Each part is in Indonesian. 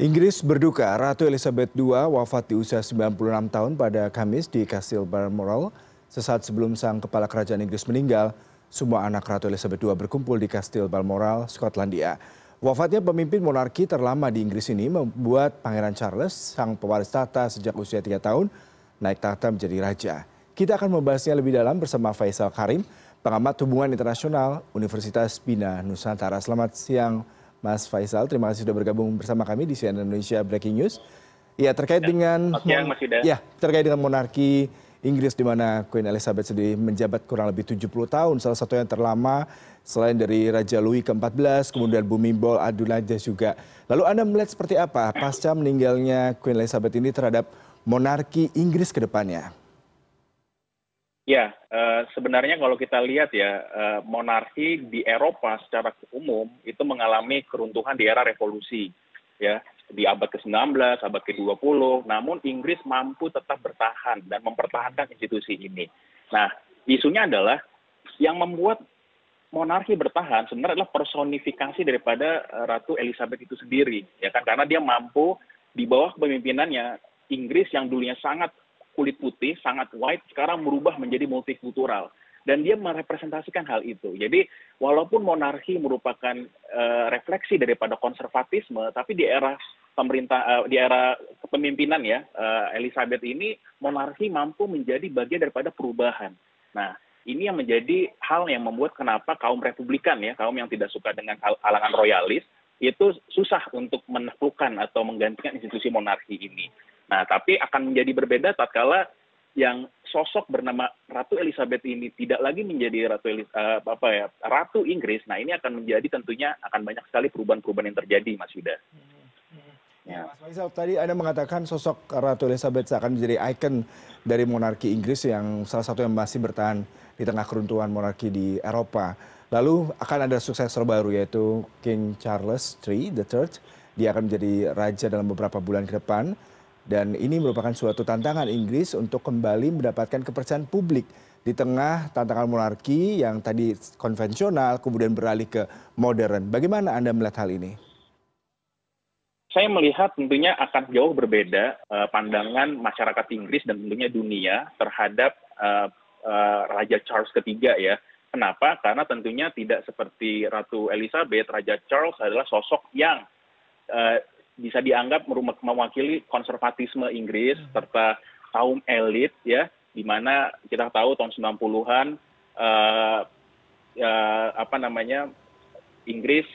Inggris berduka, Ratu Elizabeth II wafat di usia 96 tahun pada Kamis di Kastil Balmoral. Sesaat sebelum sang kepala kerajaan Inggris meninggal, semua anak Ratu Elizabeth II berkumpul di Kastil Balmoral, Skotlandia. Wafatnya pemimpin monarki terlama di Inggris ini membuat Pangeran Charles, sang pewaris tahta sejak usia 3 tahun, naik tahta menjadi raja. Kita akan membahasnya lebih dalam bersama Faisal Karim, pengamat hubungan internasional Universitas Bina Nusantara. Selamat siang, Mas Faisal. Terima kasih sudah bergabung bersama kami di CNN Indonesia Breaking News. Ya, terkait ya, dengan Yuda. Ya, terkait dengan monarki Inggris di mana Queen Elizabeth sendiri menjabat kurang lebih 70 tahun, salah satu yang terlama selain dari Raja Louis ke-14, kemudian Bhumibol Adulyadej juga. Lalu Anda melihat seperti apa pasca meninggalnya Queen Elizabeth ini terhadap monarki Inggris ke depannya? Ya, uh, sebenarnya kalau kita lihat ya, uh, monarki di Eropa secara umum itu mengalami keruntuhan di era revolusi, ya di abad ke-19, abad ke-20. Namun Inggris mampu tetap bertahan dan mempertahankan institusi ini. Nah, isunya adalah yang membuat monarki bertahan sebenarnya adalah personifikasi daripada Ratu Elizabeth itu sendiri, ya kan? Karena dia mampu di bawah kepemimpinannya Inggris yang dulunya sangat kulit putih sangat white sekarang merubah menjadi multikultural dan dia merepresentasikan hal itu. Jadi walaupun monarki merupakan uh, refleksi daripada konservatisme, tapi di era pemerintah uh, di era kepemimpinan ya uh, Elizabeth ini monarki mampu menjadi bagian daripada perubahan. Nah, ini yang menjadi hal yang membuat kenapa kaum Republikan ya, kaum yang tidak suka dengan halangan royalis itu susah untuk menaklukkan atau menggantikan institusi monarki ini. Nah, tapi akan menjadi berbeda tatkala yang sosok bernama Ratu Elizabeth ini tidak lagi menjadi Ratu uh, apa ya Ratu Inggris. Nah, ini akan menjadi tentunya akan banyak sekali perubahan-perubahan yang terjadi, Mas Yuda. Ya. Mas Faisal, tadi Anda mengatakan sosok Ratu Elizabeth akan menjadi ikon dari monarki Inggris yang salah satu yang masih bertahan di tengah keruntuhan monarki di Eropa. Lalu akan ada suksesor baru yaitu King Charles III, the Third. Dia akan menjadi raja dalam beberapa bulan ke depan dan ini merupakan suatu tantangan Inggris untuk kembali mendapatkan kepercayaan publik di tengah tantangan monarki yang tadi konvensional kemudian beralih ke modern. Bagaimana Anda melihat hal ini? Saya melihat tentunya akan jauh berbeda uh, pandangan masyarakat Inggris dan tentunya dunia terhadap uh, uh, Raja Charles ketiga ya. Kenapa? Karena tentunya tidak seperti Ratu Elizabeth, Raja Charles adalah sosok yang bisa dianggap mewakili konservatisme Inggris hmm. serta kaum elit ya di mana kita tahu tahun 90-an uh, uh, apa namanya Inggris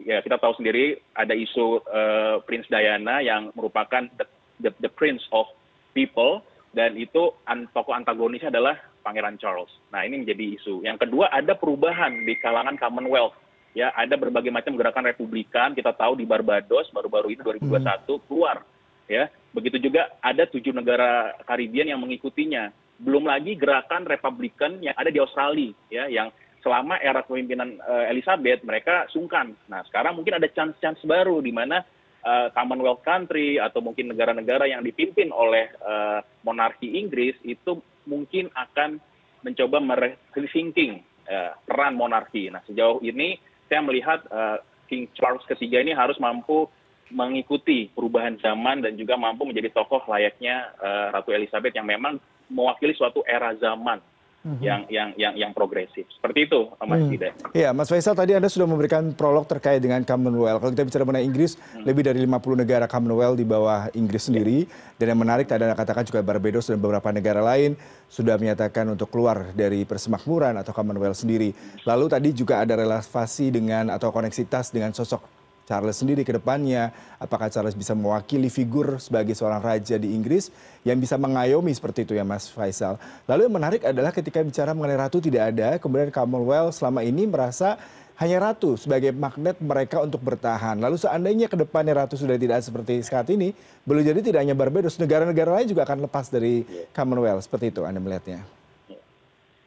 ya kita tahu sendiri ada isu uh, Prince Diana yang merupakan the, the, the prince of people dan itu an, tokoh antagonisnya adalah Pangeran Charles. Nah, ini menjadi isu. Yang kedua ada perubahan di kalangan Commonwealth ya ada berbagai macam gerakan republikan kita tahu di Barbados baru-baru ini 2021 hmm. keluar ya begitu juga ada tujuh negara Karibian yang mengikutinya belum lagi gerakan republikan yang ada di Australia ya yang selama era kepemimpinan uh, Elizabeth mereka sungkan nah sekarang mungkin ada chance-chance baru di mana uh, Commonwealth country atau mungkin negara-negara yang dipimpin oleh uh, monarki Inggris itu mungkin akan mencoba merethinking uh, peran monarki. Nah sejauh ini saya melihat uh, King Charles ketiga ini harus mampu mengikuti perubahan zaman dan juga mampu menjadi tokoh layaknya uh, Ratu Elizabeth yang memang mewakili suatu era zaman yang yang yang yang progresif. Seperti itu, Mas hmm. Iya, Mas Faisal tadi Anda sudah memberikan prolog terkait dengan Commonwealth. Kalau kita bicara mengenai Inggris, hmm. lebih dari 50 negara Commonwealth di bawah Inggris sendiri. Dan yang menarik tadi Anda katakan juga Barbados dan beberapa negara lain sudah menyatakan untuk keluar dari persemakmuran atau Commonwealth sendiri. Lalu tadi juga ada relasi dengan atau koneksitas dengan sosok Charles sendiri ke depannya, apakah Charles bisa mewakili figur sebagai seorang raja di Inggris yang bisa mengayomi seperti itu ya Mas Faisal. Lalu yang menarik adalah ketika bicara mengenai ratu tidak ada, kemudian Commonwealth selama ini merasa hanya ratu sebagai magnet mereka untuk bertahan. Lalu seandainya ke depannya ratu sudah tidak seperti saat ini, belum jadi tidak hanya Barbados, negara-negara lain juga akan lepas dari Commonwealth. Seperti itu Anda melihatnya.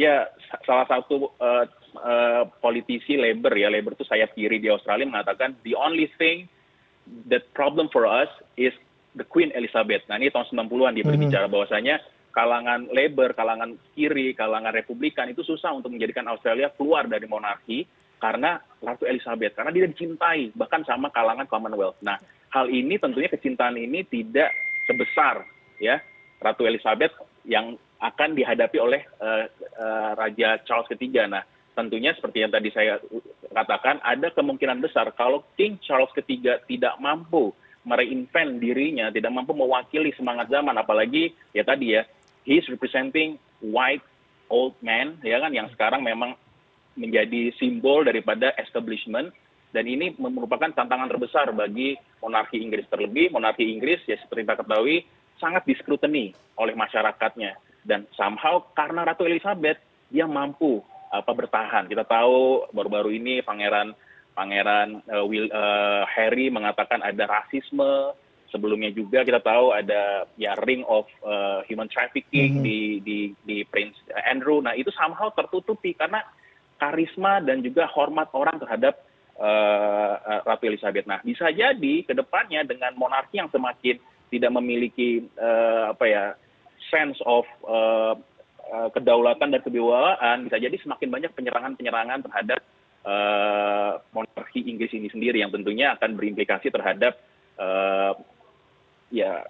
Ya, salah satu uh, uh, politisi Labour ya, Labour itu sayap kiri di Australia mengatakan the only thing that problem for us is the Queen Elizabeth. Nah ini tahun 90-an dia berbicara mm -hmm. bahwasanya kalangan Labour, kalangan kiri, kalangan Republikan itu susah untuk menjadikan Australia keluar dari monarki karena Ratu Elizabeth, karena dia dicintai bahkan sama kalangan Commonwealth. Nah hal ini tentunya kecintaan ini tidak sebesar ya Ratu Elizabeth yang akan dihadapi oleh uh, uh, Raja Charles III. Nah, tentunya seperti yang tadi saya katakan, ada kemungkinan besar kalau King Charles III tidak mampu mereinvent dirinya, tidak mampu mewakili semangat zaman, apalagi ya tadi ya, he is representing white old man, ya kan, yang sekarang memang menjadi simbol daripada establishment dan ini merupakan tantangan terbesar bagi monarki Inggris terlebih. Monarki Inggris ya seperti kita ketahui sangat diskruteni oleh masyarakatnya. Dan somehow karena Ratu Elizabeth dia mampu apa bertahan kita tahu baru-baru ini pangeran pangeran uh, Will, uh, Harry mengatakan ada rasisme sebelumnya juga kita tahu ada ya ring of uh, human trafficking mm -hmm. di di di Prince Andrew nah itu somehow tertutupi karena karisma dan juga hormat orang terhadap uh, Ratu Elizabeth. Nah, bisa jadi ke depannya dengan monarki yang semakin tidak memiliki uh, apa ya sense of uh, kedaulatan dan kewibawaan, bisa jadi semakin banyak penyerangan-penyerangan terhadap uh, monarki Inggris ini sendiri yang tentunya akan berimplikasi terhadap uh, ya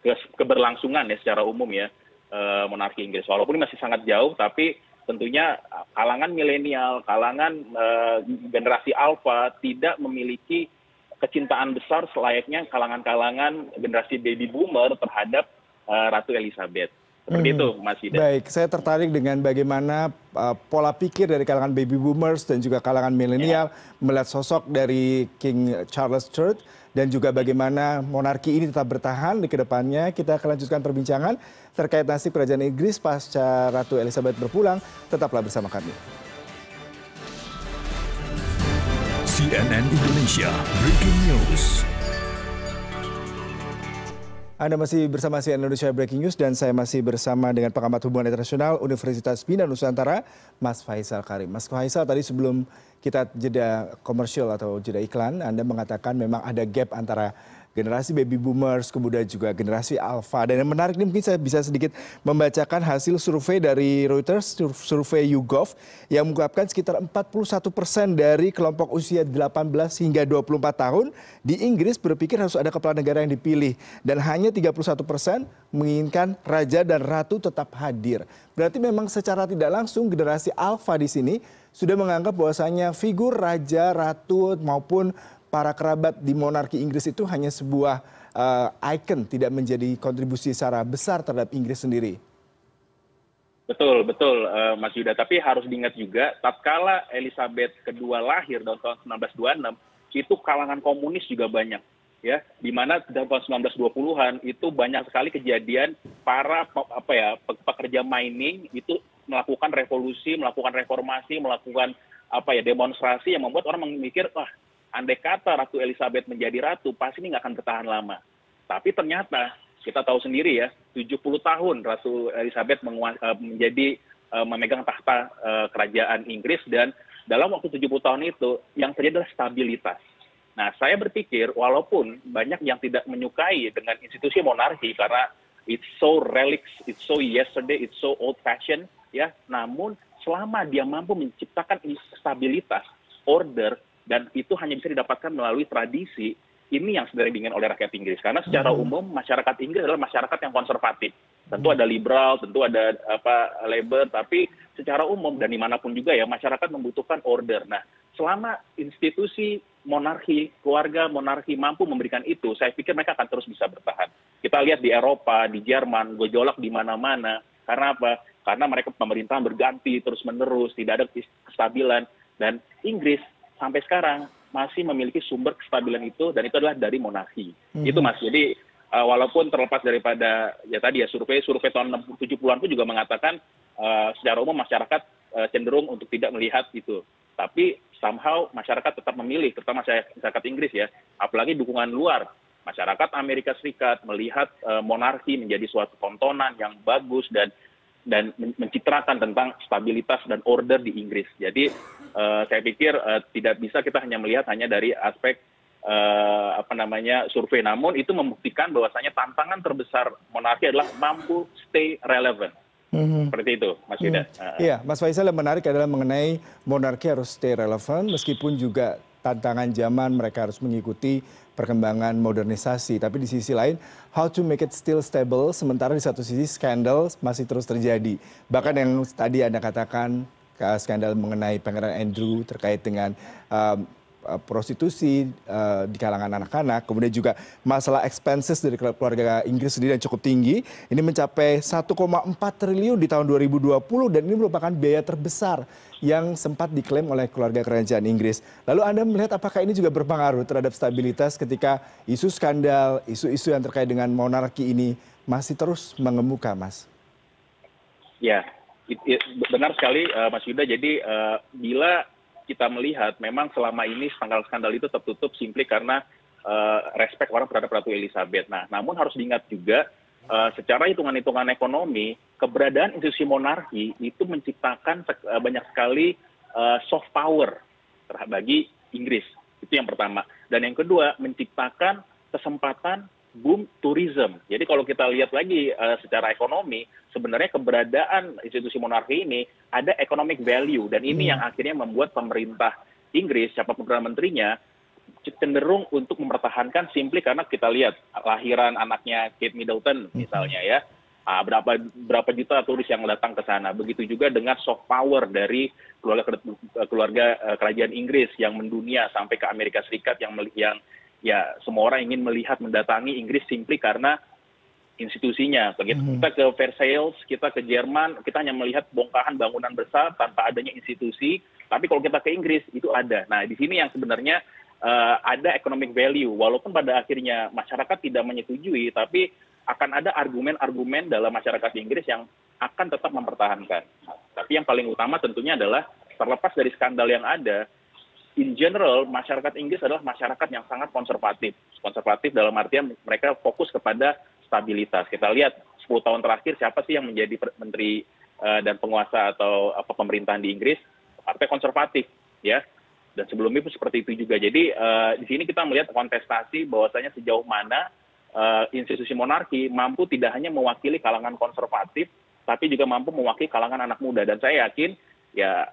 ke keberlangsungan ya secara umum ya uh, monarki Inggris. Walaupun masih sangat jauh, tapi tentunya kalangan milenial, kalangan uh, generasi alfa tidak memiliki kecintaan besar selayaknya kalangan-kalangan generasi baby boomer terhadap uh, Ratu Elizabeth. Seperti hmm. itu, Mas Ida. Baik, saya tertarik dengan bagaimana uh, pola pikir dari kalangan baby boomers dan juga kalangan milenial yeah. melihat sosok dari King Charles III dan juga bagaimana monarki ini tetap bertahan di ke depannya. Kita akan lanjutkan perbincangan terkait nasib kerajaan Inggris pasca Ratu Elizabeth berpulang. Tetaplah bersama kami. CNN Indonesia Breaking News. Anda masih bersama CNN Indonesia Breaking News dan saya masih bersama dengan pengamat hubungan internasional Universitas Bina Nusantara, Mas Faisal Karim. Mas Faisal tadi sebelum kita jeda komersial atau jeda iklan, Anda mengatakan memang ada gap antara generasi baby boomers, kemudian juga generasi alpha. Dan yang menarik ini mungkin saya bisa sedikit membacakan hasil survei dari Reuters, survei YouGov, yang mengungkapkan sekitar 41 persen dari kelompok usia 18 hingga 24 tahun di Inggris berpikir harus ada kepala negara yang dipilih. Dan hanya 31 persen menginginkan raja dan ratu tetap hadir. Berarti memang secara tidak langsung generasi alpha di sini sudah menganggap bahwasanya figur raja, ratu maupun para kerabat di monarki Inggris itu hanya sebuah uh, icon, tidak menjadi kontribusi secara besar terhadap Inggris sendiri. Betul, betul uh, Mas Yuda. Tapi harus diingat juga, tatkala Elizabeth kedua lahir tahun 1926, itu kalangan komunis juga banyak. ya di mana tahun 1920-an itu banyak sekali kejadian para apa ya pekerja mining itu melakukan revolusi, melakukan reformasi, melakukan apa ya demonstrasi yang membuat orang memikir wah andai kata Ratu Elizabeth menjadi ratu, pasti ini nggak akan bertahan lama. Tapi ternyata kita tahu sendiri ya, 70 tahun Ratu Elizabeth eh, menjadi uh, memegang tahta uh, kerajaan Inggris dan dalam waktu 70 tahun itu yang terjadi adalah stabilitas. Nah, saya berpikir walaupun banyak yang tidak menyukai dengan institusi monarki karena it's so relics, it's so yesterday, it's so old fashioned, ya. Namun selama dia mampu menciptakan stabilitas, order, dan itu hanya bisa didapatkan melalui tradisi ini yang sebenarnya diinginkan oleh rakyat Inggris. Karena secara hmm. umum masyarakat Inggris adalah masyarakat yang konservatif. Tentu ada liberal tentu ada apa labor tapi secara umum dan di mana pun juga ya masyarakat membutuhkan order. Nah selama institusi monarki keluarga monarki mampu memberikan itu saya pikir mereka akan terus bisa bertahan. Kita lihat di Eropa di Jerman gejolak di mana-mana. Karena apa? Karena mereka pemerintahan berganti terus menerus tidak ada kestabilan. Dan Inggris sampai sekarang masih memiliki sumber kestabilan itu dan itu adalah dari monarki. Hmm. Itu Mas. Jadi uh, walaupun terlepas daripada ya tadi ya survei survei tahun 70-an pun juga mengatakan uh, secara umum masyarakat uh, cenderung untuk tidak melihat itu. Tapi somehow masyarakat tetap memilih, terutama masyarakat Inggris ya, apalagi dukungan luar. Masyarakat Amerika Serikat melihat uh, monarki menjadi suatu tontonan yang bagus dan dan mencitrakan tentang stabilitas dan order di Inggris. Jadi saya pikir uh, tidak bisa kita hanya melihat hanya dari aspek uh, apa namanya survei, namun itu membuktikan bahwasanya tantangan terbesar monarki adalah mampu stay relevant. Mm-hmm. Seperti itu, Mas Yuda. Mm. Iya, Mas Faisal yang menarik adalah mengenai monarki harus stay relevant meskipun juga tantangan zaman mereka harus mengikuti perkembangan modernisasi tapi di sisi lain how to make it still stable sementara di satu sisi skandal masih terus terjadi bahkan yang tadi anda katakan skandal mengenai pangeran Andrew terkait dengan Uh, prostitusi uh, di kalangan anak-anak, kemudian juga masalah expenses dari keluarga Inggris sendiri yang cukup tinggi, ini mencapai 1,4 triliun di tahun 2020 dan ini merupakan biaya terbesar yang sempat diklaim oleh keluarga kerajaan Inggris. Lalu Anda melihat apakah ini juga berpengaruh terhadap stabilitas ketika isu skandal, isu-isu yang terkait dengan monarki ini masih terus mengemuka, Mas? Ya, benar sekali, uh, Mas Yuda. Jadi uh, bila kita melihat memang selama ini skandal-skandal itu tertutup simply karena uh, respect orang terhadap Ratu Elizabeth. Nah, namun harus diingat juga secara hitungan-hitungan ekonomi, keberadaan institusi monarki itu menciptakan banyak sekali soft power bagi Inggris. Itu yang pertama. Dan yang kedua, menciptakan kesempatan boom tourism. Jadi kalau kita lihat lagi uh, secara ekonomi, sebenarnya keberadaan institusi monarki ini ada economic value dan ini hmm. yang akhirnya membuat pemerintah Inggris, siapa perdana menterinya, cenderung untuk mempertahankan simply karena kita lihat lahiran anaknya Kate Middleton hmm. misalnya ya, uh, berapa berapa juta turis yang datang ke sana. Begitu juga dengan soft power dari keluarga keluarga uh, kerajaan Inggris yang mendunia sampai ke Amerika Serikat yang yang ya semua orang ingin melihat mendatangi Inggris simply karena institusinya. Begitu hmm. kita ke Versailles, kita ke Jerman, kita hanya melihat bongkahan bangunan besar tanpa adanya institusi. Tapi kalau kita ke Inggris itu ada. Nah di sini yang sebenarnya uh, ada economic value, walaupun pada akhirnya masyarakat tidak menyetujui, tapi akan ada argumen-argumen dalam masyarakat Inggris yang akan tetap mempertahankan. Tapi yang paling utama tentunya adalah terlepas dari skandal yang ada, in general masyarakat Inggris adalah masyarakat yang sangat konservatif. Konservatif dalam artian mereka fokus kepada stabilitas. Kita lihat 10 tahun terakhir siapa sih yang menjadi menteri uh, dan penguasa atau apa pemerintahan di Inggris? Partai konservatif, ya. Dan sebelumnya pun seperti itu juga. Jadi uh, di sini kita melihat kontestasi bahwasanya sejauh mana uh, institusi monarki mampu tidak hanya mewakili kalangan konservatif, tapi juga mampu mewakili kalangan anak muda. Dan saya yakin ya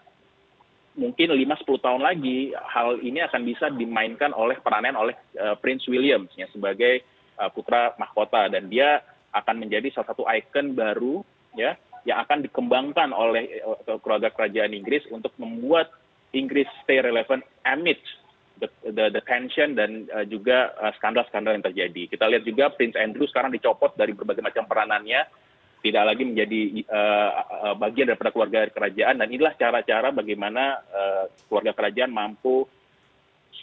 mungkin lima sepuluh tahun lagi hal ini akan bisa dimainkan oleh peranan oleh uh, Prince William ya sebagai uh, putra mahkota dan dia akan menjadi salah satu ikon baru ya yang akan dikembangkan oleh uh, keluarga kerajaan Inggris untuk membuat Inggris stay relevant amid the, the, the tension dan uh, juga skandal-skandal uh, yang terjadi. Kita lihat juga Prince Andrew sekarang dicopot dari berbagai macam peranannya tidak lagi menjadi uh, bagian daripada keluarga kerajaan dan inilah cara-cara bagaimana uh, keluarga kerajaan mampu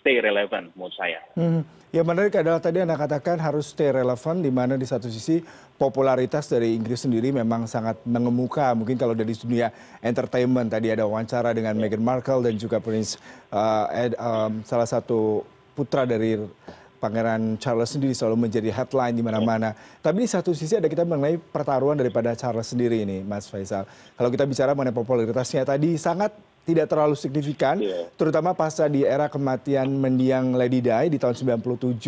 stay relevant menurut saya. Hmm. Yang menarik adalah tadi Anda katakan harus stay relevant di mana di satu sisi popularitas dari Inggris sendiri memang sangat mengemuka. Mungkin kalau dari dunia entertainment tadi ada wawancara dengan yeah. Meghan Markle dan juga Prince uh, Ed, um, salah satu putra dari Pangeran Charles sendiri selalu menjadi headline di mana-mana. Tapi di satu sisi ada kita mengenai pertaruhan daripada Charles sendiri ini, Mas Faisal. Kalau kita bicara mengenai popularitasnya tadi sangat tidak terlalu signifikan, yeah. terutama pasca di era kematian mendiang Lady Di di tahun 97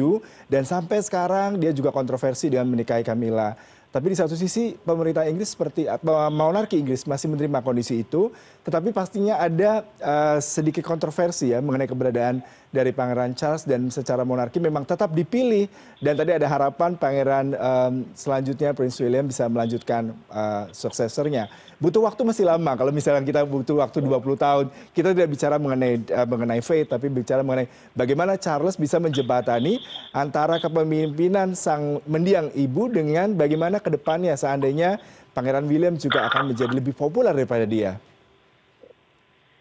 dan sampai sekarang dia juga kontroversi dengan menikahi Camilla. Tapi di satu sisi pemerintah Inggris seperti monarki Inggris masih menerima kondisi itu, tetapi pastinya ada uh, sedikit kontroversi ya mengenai keberadaan dari Pangeran Charles dan secara monarki memang tetap dipilih dan tadi ada harapan Pangeran um, selanjutnya Prince William bisa melanjutkan uh, suksesornya. Butuh waktu masih lama kalau misalnya kita butuh waktu 20 tahun. Kita tidak bicara mengenai uh, mengenai fate tapi bicara mengenai bagaimana Charles bisa menjebatani antara kepemimpinan sang mendiang ibu dengan bagaimana ke depannya seandainya Pangeran William juga akan menjadi lebih populer daripada dia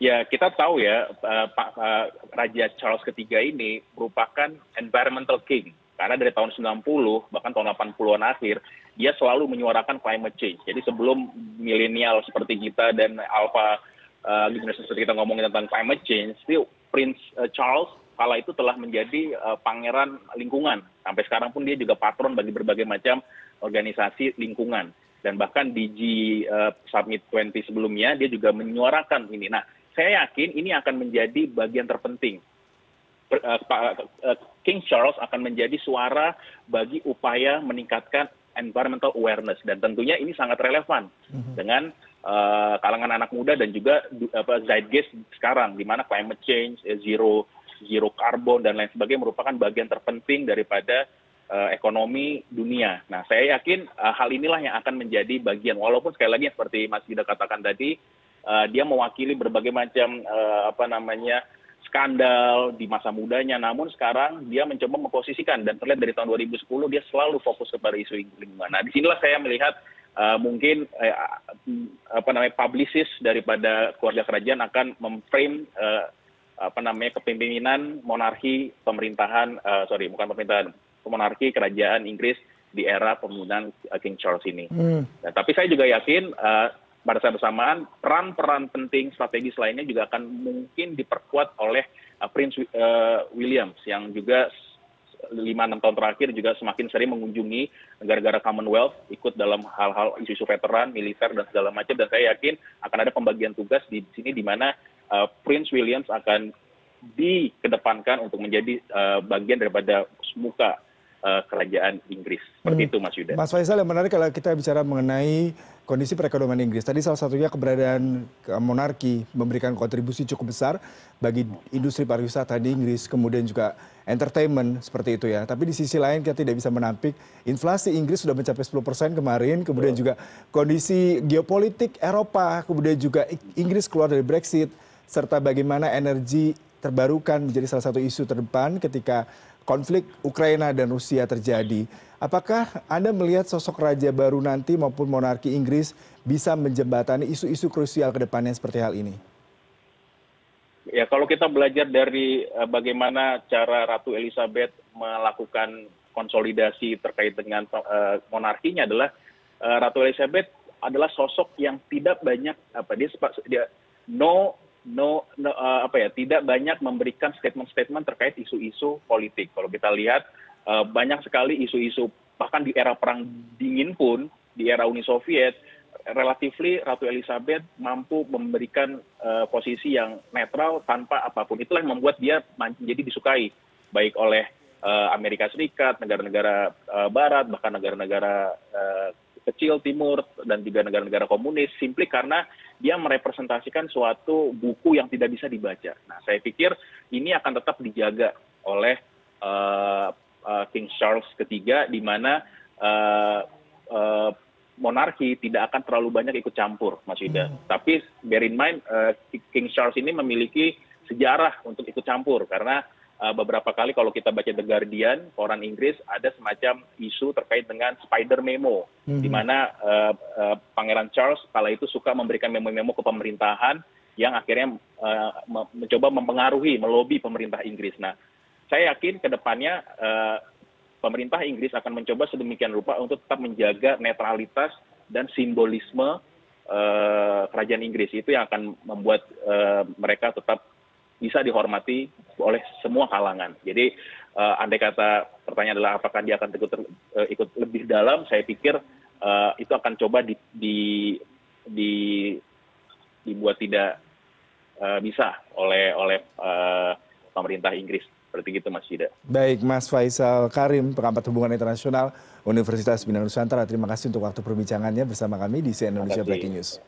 ya kita tahu ya uh, Pak uh, Raja Charles ketiga ini merupakan environmental king karena dari tahun 90 bahkan tahun 80-an akhir dia selalu menyuarakan climate change. Jadi sebelum milenial seperti kita dan alpha uh, generation seperti kita ngomongin tentang climate change, itu Prince Charles kala itu telah menjadi pangeran lingkungan. Sampai sekarang pun dia juga patron bagi berbagai macam organisasi lingkungan. Dan bahkan di G uh, Summit 20 sebelumnya dia juga menyuarakan ini. Nah, saya yakin ini akan menjadi bagian terpenting. Eh, eh, King Charles akan menjadi suara bagi upaya meningkatkan environmental awareness dan tentunya ini sangat relevan mhm. dengan uh, kalangan anak muda dan juga apa zeitgeist sekarang di mana climate change, zero zero carbon dan lain sebagainya merupakan bagian terpenting daripada uh, ekonomi dunia. Nah, saya yakin uh, hal inilah yang akan menjadi bagian walaupun sekali lagi seperti Mas Yuda katakan tadi dia mewakili berbagai macam uh, apa namanya skandal di masa mudanya namun sekarang dia mencoba memposisikan dan terlihat dari tahun 2010 dia selalu fokus kepada isu lingkungan. Nah, di sinilah saya melihat uh, mungkin uh, apa namanya publicist daripada keluarga kerajaan akan memframe uh, apa namanya kepemimpinan monarki pemerintahan uh, sorry bukan pemerintahan monarki kerajaan Inggris di era pemimpinan King Charles ini. Hmm. Nah, tapi saya juga yakin uh, pada saat bersamaan peran-peran penting strategis lainnya juga akan mungkin diperkuat oleh uh, Prince uh, Williams yang juga lima enam tahun terakhir juga semakin sering mengunjungi negara-negara Commonwealth ikut dalam hal-hal isu-isu veteran, militer dan segala macam. Dan saya yakin akan ada pembagian tugas di sini di mana uh, Prince Williams akan dikedepankan untuk menjadi uh, bagian daripada muka kerajaan Inggris. Seperti hmm. itu Mas Yuda. Mas Faisal yang menarik kalau kita bicara mengenai kondisi perekonomian Inggris. Tadi salah satunya keberadaan monarki memberikan kontribusi cukup besar bagi industri pariwisata di Inggris, kemudian juga entertainment seperti itu ya. Tapi di sisi lain kita tidak bisa menampik inflasi Inggris sudah mencapai 10% kemarin, kemudian juga kondisi geopolitik Eropa, kemudian juga Inggris keluar dari Brexit, serta bagaimana energi terbarukan menjadi salah satu isu terdepan ketika konflik Ukraina dan Rusia terjadi. Apakah Anda melihat sosok raja baru nanti maupun monarki Inggris bisa menjembatani isu-isu krusial ke depannya seperti hal ini? Ya, kalau kita belajar dari uh, bagaimana cara Ratu Elizabeth melakukan konsolidasi terkait dengan uh, monarkinya adalah uh, Ratu Elizabeth adalah sosok yang tidak banyak apa dia dia no no, uh, apa ya tidak banyak memberikan statement-statement terkait isu-isu politik. Kalau kita lihat uh, banyak sekali isu-isu bahkan di era perang dingin pun di era Uni Soviet relatifly Ratu Elizabeth mampu memberikan uh, posisi yang netral tanpa apa pun. Itulah yang membuat dia menjadi disukai baik oleh uh, Amerika Serikat, negara-negara uh, Barat, bahkan negara-negara uh, kecil timur dan juga negara-negara komunis simply karena dia merepresentasikan suatu buku yang tidak bisa dibaca. Nah, saya pikir ini akan tetap dijaga oleh uh, uh, King Charles III di mana uh, uh, monarki tidak akan terlalu banyak ikut campur, Mas Yuda. Hmm. Tapi bear in mind uh, King Charles ini memiliki sejarah untuk ikut campur karena beberapa kali kalau kita baca The Guardian, koran Inggris, ada semacam isu terkait dengan Spider Memo, mm-hmm. di mana uh, uh, Pangeran Charles kala itu suka memberikan memo-memo ke pemerintahan yang akhirnya uh, mencoba mempengaruhi, melobi pemerintah Inggris. Nah, saya yakin ke depannya uh, pemerintah Inggris akan mencoba sedemikian rupa untuk tetap menjaga netralitas dan simbolisme uh, kerajaan Inggris. Itu yang akan membuat uh, mereka tetap bisa dihormati oleh semua kalangan. Jadi uh, andai kata pertanyaan adalah apakah dia akan ikut, uh, ikut lebih dalam, saya pikir uh, itu akan coba di, di, di dibuat tidak uh, bisa oleh oleh uh, pemerintah Inggris seperti itu Mas Yuda. Baik Mas Faisal Karim, pengamat hubungan internasional Universitas Bina Nusantara. Terima kasih untuk waktu perbincangannya bersama kami di CNN Indonesia Breaking News.